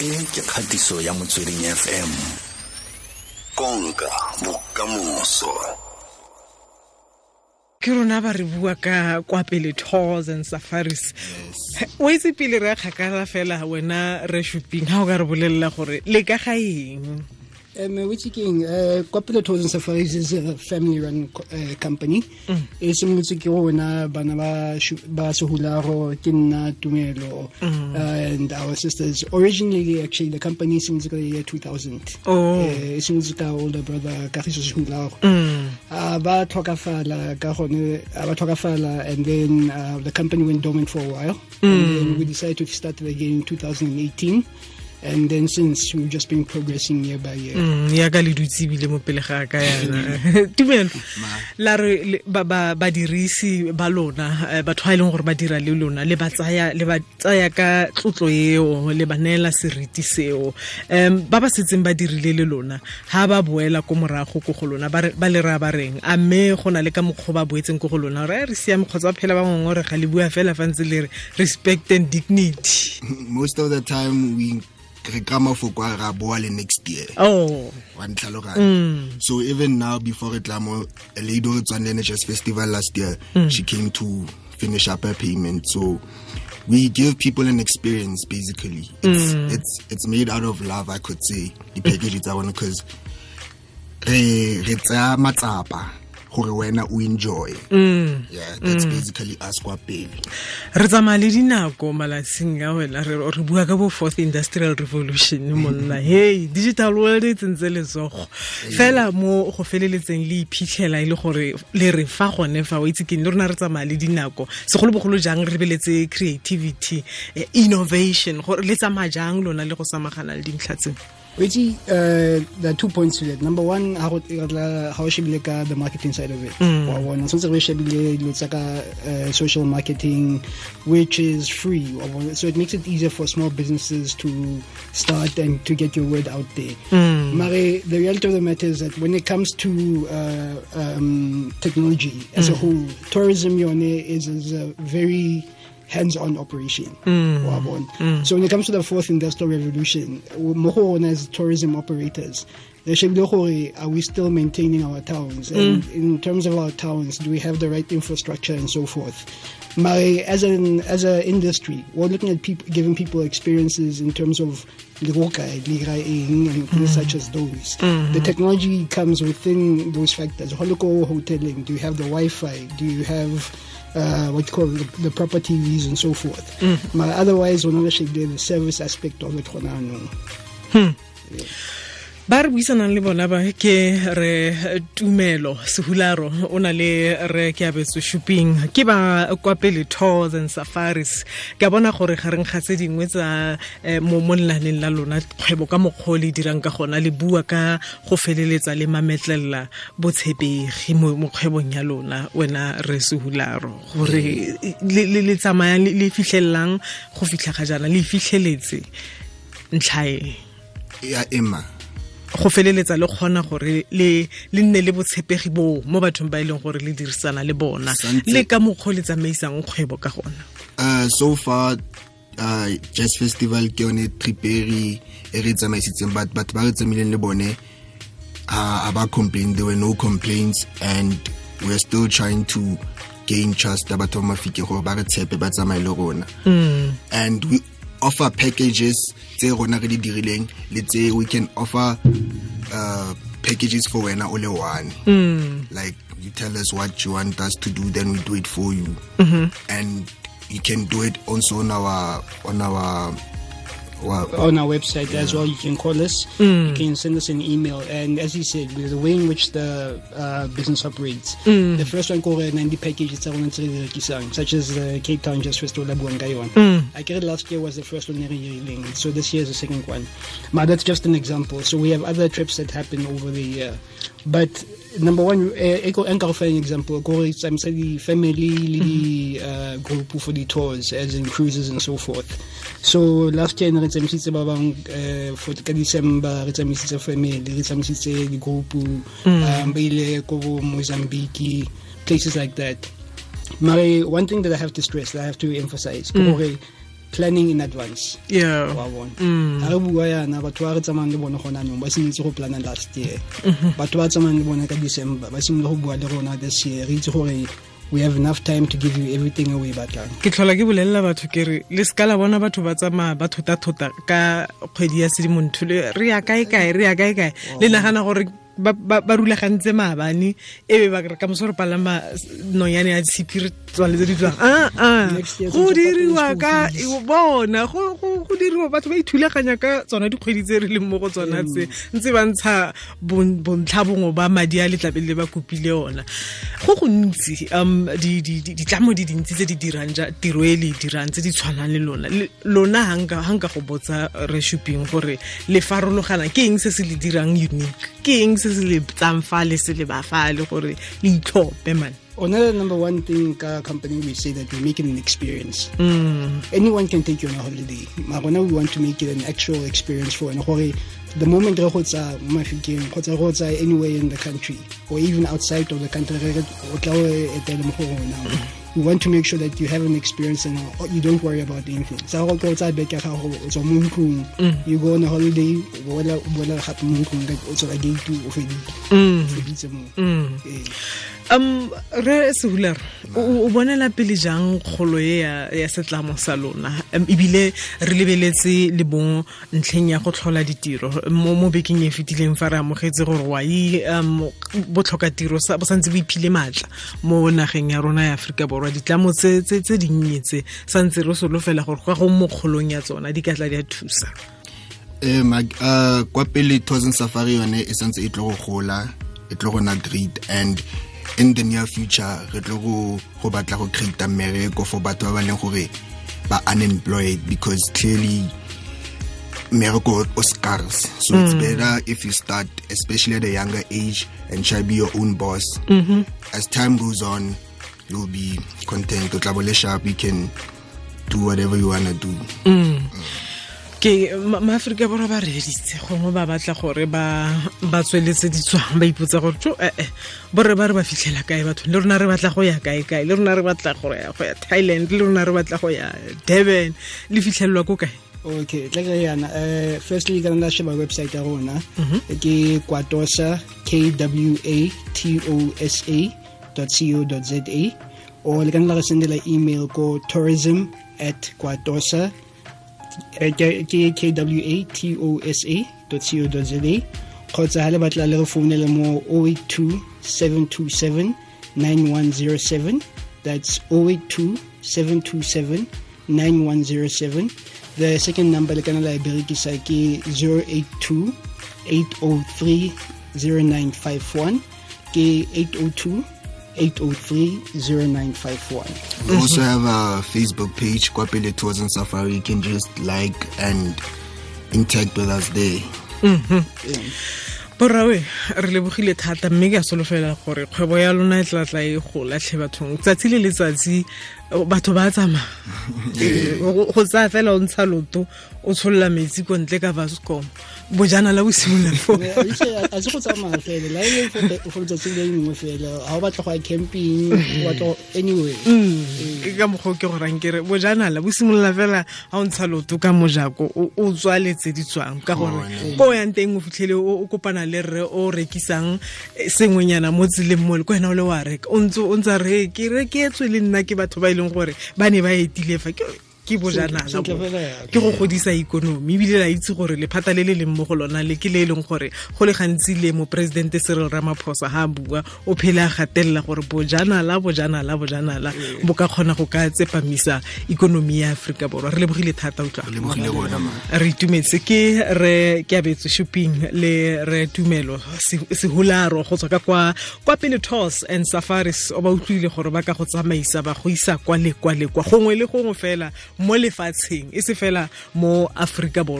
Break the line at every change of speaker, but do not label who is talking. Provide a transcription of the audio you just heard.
e ke kgatiso ya motsweding fm konka bokamoso.
Ke rona ba re bua ka kwa pele tours and safaris. O itse pele re a kgakala fela wena re shopping ga o ka re bolelela gore le ka ga eng
Um, which again, uh, Kwa Pele Tours and Safaris is a family-run uh, company. E simolotse ke go wena bana ba Sohularo, ke nna Tumelo, uh, and our sisters. Originally, actually, the company simolotse ka the year 2000.
Oh.
Uh, e simolotse ka older brother Kagiso Sohularo. Uh, ba tlhokafala ka gone ba tlhokafala and then uh, the company went dormant for a while and then we decided to start it again in 2018 and then since we've just been progressing year by year.
Mm, ya ka le dutse ebile mo pele ga ka yana. Tumelo la re le- ba- ba- badirisi ba lona eh, batho ba leng gore ba dira le lona le ba tsaya le ba tsaya ka tlotlo eo le ba neela seriti seo. Um ba ba setseng ba dirile le lona ha ba boela ko morago ko go lona ba re- ba le raya ba reng? A mme go na le ka mokgwa ba boetseng ko go lona re re siame kgotsa phela ba ngwe re ga le bua fela fa ntse le re respect and dignity.
Most of the time we re ka mafoko a ra boa le next year.
Oh.
Wa ntlhaloganya. Mm. So even now before re tla mo lady o tswang le NHS festival last year mm. she came to finish up her payment. So we give people an experience basically. It's mm. it's it's made out of love i could say the package tsa bona because re re tsaya matsapa gore wena o enjoy. Yeah that's basically us kwa pele
re tsamaya le dinako malatsing a wena re bua ka bo fourth industrial revolution monna. Hey digital world e tsentse letsogo. Fela mo go feleletseng le iphitlhela e le gore le re fa gone fa o itse keng le rona re tsamaya le dinako. Segolobogolo jang re beletse creativity eh, innovation gore le tsamaya jang lona le go samagana le dintlha tseo
Which uh, there are two points to that. Number one, how how she look at the marketing side of it. Wa bona, since we should be uh, social marketing, which is free. So it makes it easier for small businesses to start and to get your word out there. Mare, the reality of the matter is that when it comes to uh, um, technology as a whole, tourism yone is, is a very hands-on operation. Mm. Wa bona. Mm. So when it comes to the fourth industrial revolution, mo go rona as tourism operators, there should gore, are we still maintaining our towns? And mm. in terms of our towns, do we have the right infrastructure and so forth? My as an as an industry, we're looking at people giving people experiences in terms of lirokai, liraing, and things such as those. The technology comes within those factors. Holoko hoteling, do you have the Wi-Fi? Do you have uh, what you call the, the proper TVs and so forth. But otherwise, we're not actually the service aspect of it. for now, no.
Ba re buisanang le bona ba ke re tumelo sehularo o na le re ke abetso shopping ke ba kwa pele tours and safaris. Ke bona gore gareng ga tse dingwe tsa eh, mo mo lenaneng la lona kgwebo ka mokgwa le dirang ka gona le bua ka go feleletsa le mametlelela botshepegi mo kgwebong ya lona wena re sehularo. Gore le tsamayang le le fitlhelelang go fitlha ga jaana le fitlheletse ntlha e.
Ya emma
go feleletsa le kgona gore le le nne le botshepegi boo mo bathong ba e leng gore le dirisana le bona. Le ka mokgwa le tsamaisang kgwebo ka gona.
Uh, so far uh, jazz festival ke yone triperi e re tsamaisitseng. But batho ba re tsamaileng le bone uh, a ba complain there were no complaints and we're still trying to gain trust ya batho ba mafike gore ba re tshepe ba tsamaye le rona. And we offer packages tse rona re di dirileng le tse we can offer uh, packages for wena o le one. Like you tell us what you want us to do then we do it for you. And you can do it also on our on our
On our website as well, you can call us. Mm. You can send us an email. And as you said, with the way in which the uh, business operates, mm. the first one called 90 packages are on such as the Cape Town Jazz Festival Labuangayon. Mm. I get it last year was the first one in so this year is the second one. But that's just an example. So we have other trips that happen over the year. But number one, e ko nka go fa an example ko re tsamisa di family le di uh, group for the tours as in cruises and so forth. So last year ne re tsamisitse ba bang uh, for ka december re tsamisitse family re tsamisitse di group um, ba ile ko mozambique places like that. Mare, one thing that I have to stress, that I have to emphasize, mm. Planning in advance.
Yeah.
Wa bona. Ga re bua yana batho ba re tsamayang le bone gona anong ba simolotse go plana last year. Batho ba tsamayang le bone ka december ba simolola go bua le rona this year. Re itse gore we have enough time to give you everything we batlang.
Ke tlhola ke bolelela batho ke re le seka la bona batho ba tsamaya ba thota-thota ka kgwedi ya sedimontho re ya kae kae re ya kae kae? Le nagana gore ba rulagantse maabane e be ba ka moso re palama nonyane ya sephiri re tswaletse di tswang aa
a
go
tshwanetse
diriwa ka bona go go- go diriwa batho ba ithulaganya ka tsona dikgwedi tse re leng mo go tsona tse ntse ba ntsha bontlha bontlhabongwe ba madi a letlabele ba kopile ona go gontsi um di- di- di- ditlamo di dintsi tse di dirang ja tiro e le e dirang tse di tshwanang le lona. Lona ga nka go botsa re shopping gore le farologana ke eng se se le dirang unique? Ke eng se se le tsang fale se le ba fale gore le man
Another number one thing ka company we say that we make it an experience.
Mm.
Anyone can take you on a holiday. Marona we want to make it an actual experience for and gore the moment re go tsa mo Mafikeng kgotsa go tsa anywhere in the country or even outside of the country re o tla o etela mo go rona. We want to make sure that you have an experience and uh, you don't worry about anything. Sa go go tsa beke ya gago o tswa mo ntlong, you go on a holiday, o boela o boela gape mo ntlong ka o tswa gate o feditse mo. Eh.
Um re sehuler o bonela pele jang kgolo e ya setlamo sa lona? Ebile re lebeletse le bong ntlheng ya go tlhola ditiro mo bekeng e fetileng fa re amogetse gore wa i um botlhokatiro sa- bo santse bo iphile maatla mo nageng ya rona ya aforika borwa. Ditlamo tse dinnye tse santse re solofela gore kwa go mokgolong ya tsona di ka tla di a thusa.
Um kwa pele thousand safari yone e santse e tlo go gola e tlo go na great and in the near future re tlo go go batla go create mmereko for batho ba ba leng gore ba unemployed because clearly mmereko o scarce. So it's mm. better if you start especially at a younger age and try be your own boss. Mm-hmm. As time goes on you'll be content. O tla bo le sharp you can do whatever you want to do mm. Mm.
Ke ma- maaforika borwa ba reeditse gongwe ba batla gore ba tsweletse ditswang ba ipotsa gore tso ee borre ba re ba fitlhela kae batho le rona re batla go ya kae kae le rona re batla go ya thailand le rona re batla go ya durban le fitlhelelwa ko kae
Okay, tla ke yana. um firstly, ka nna sheba website ya rona. Ke kwatosa k w a t o s a co za or le ka nna re sendela email ko tourism at kwatosa ke ke k w a t o s a dot co dot za kgotsa ha le batla le re founele mo 082 727 9107 that's 082 727 9107 the second number le kana la e berekisa ke 082 803 0951 ke 802 803 0951
We also have a Facebook page, Kwapele Tours and Safari. You can just like and interact with us there.
borrawe re lebogile thata mme ke a solofela gore kgwebo ya lona e tlatla e golatlhe bathong. Tsatsi le letsatsi batho ba tsamaya. Go go tsaya fela o ntsha loto o tsholola metsi ko ntle ka vascom bojanala bo simolola fo
a se go tsamaya fela. La e for letsatsi le nngwe fela ga o batla go ya camping batla anyway.
Ke ka mokgwa o ke gorang kere bojanala bosimolola fela ga o ntsha loto ka mojako o tswaletse di tswang ka gore ko o yang teng o fitlhele o kopana le rre o rekisang eh, sengwenyana mo tseleng mole ko wena o le wa reka. O ntse o ntse re ke reketswe le nna ke batho ba e leng gore ba ne ba etile fa. Ke ke bojanala ke go godisa ikonomi ebile la itse gore lephata le le leng mo go lona le ke le e leng gore go le gantsi le moporesidente Cyril Ramaphosa ga a bua o phele a gatelela gore bojanala bojanala bojanala bo ka kgona go ka tsepamisa ikonomi ya Aforika Borwa. Re lebogile thata utlwa Re itumetse. Ke re ke abetse shopping le re tumelo Se- sehularo go tswa ka kwa kwa pele tours and safaris. O ba utlwile gore ba ka go tsamaisa ba go isa kwa le kwa le kwa gongwe le gongwe fela mo lefatsheng e se fela mo Aforika Borwa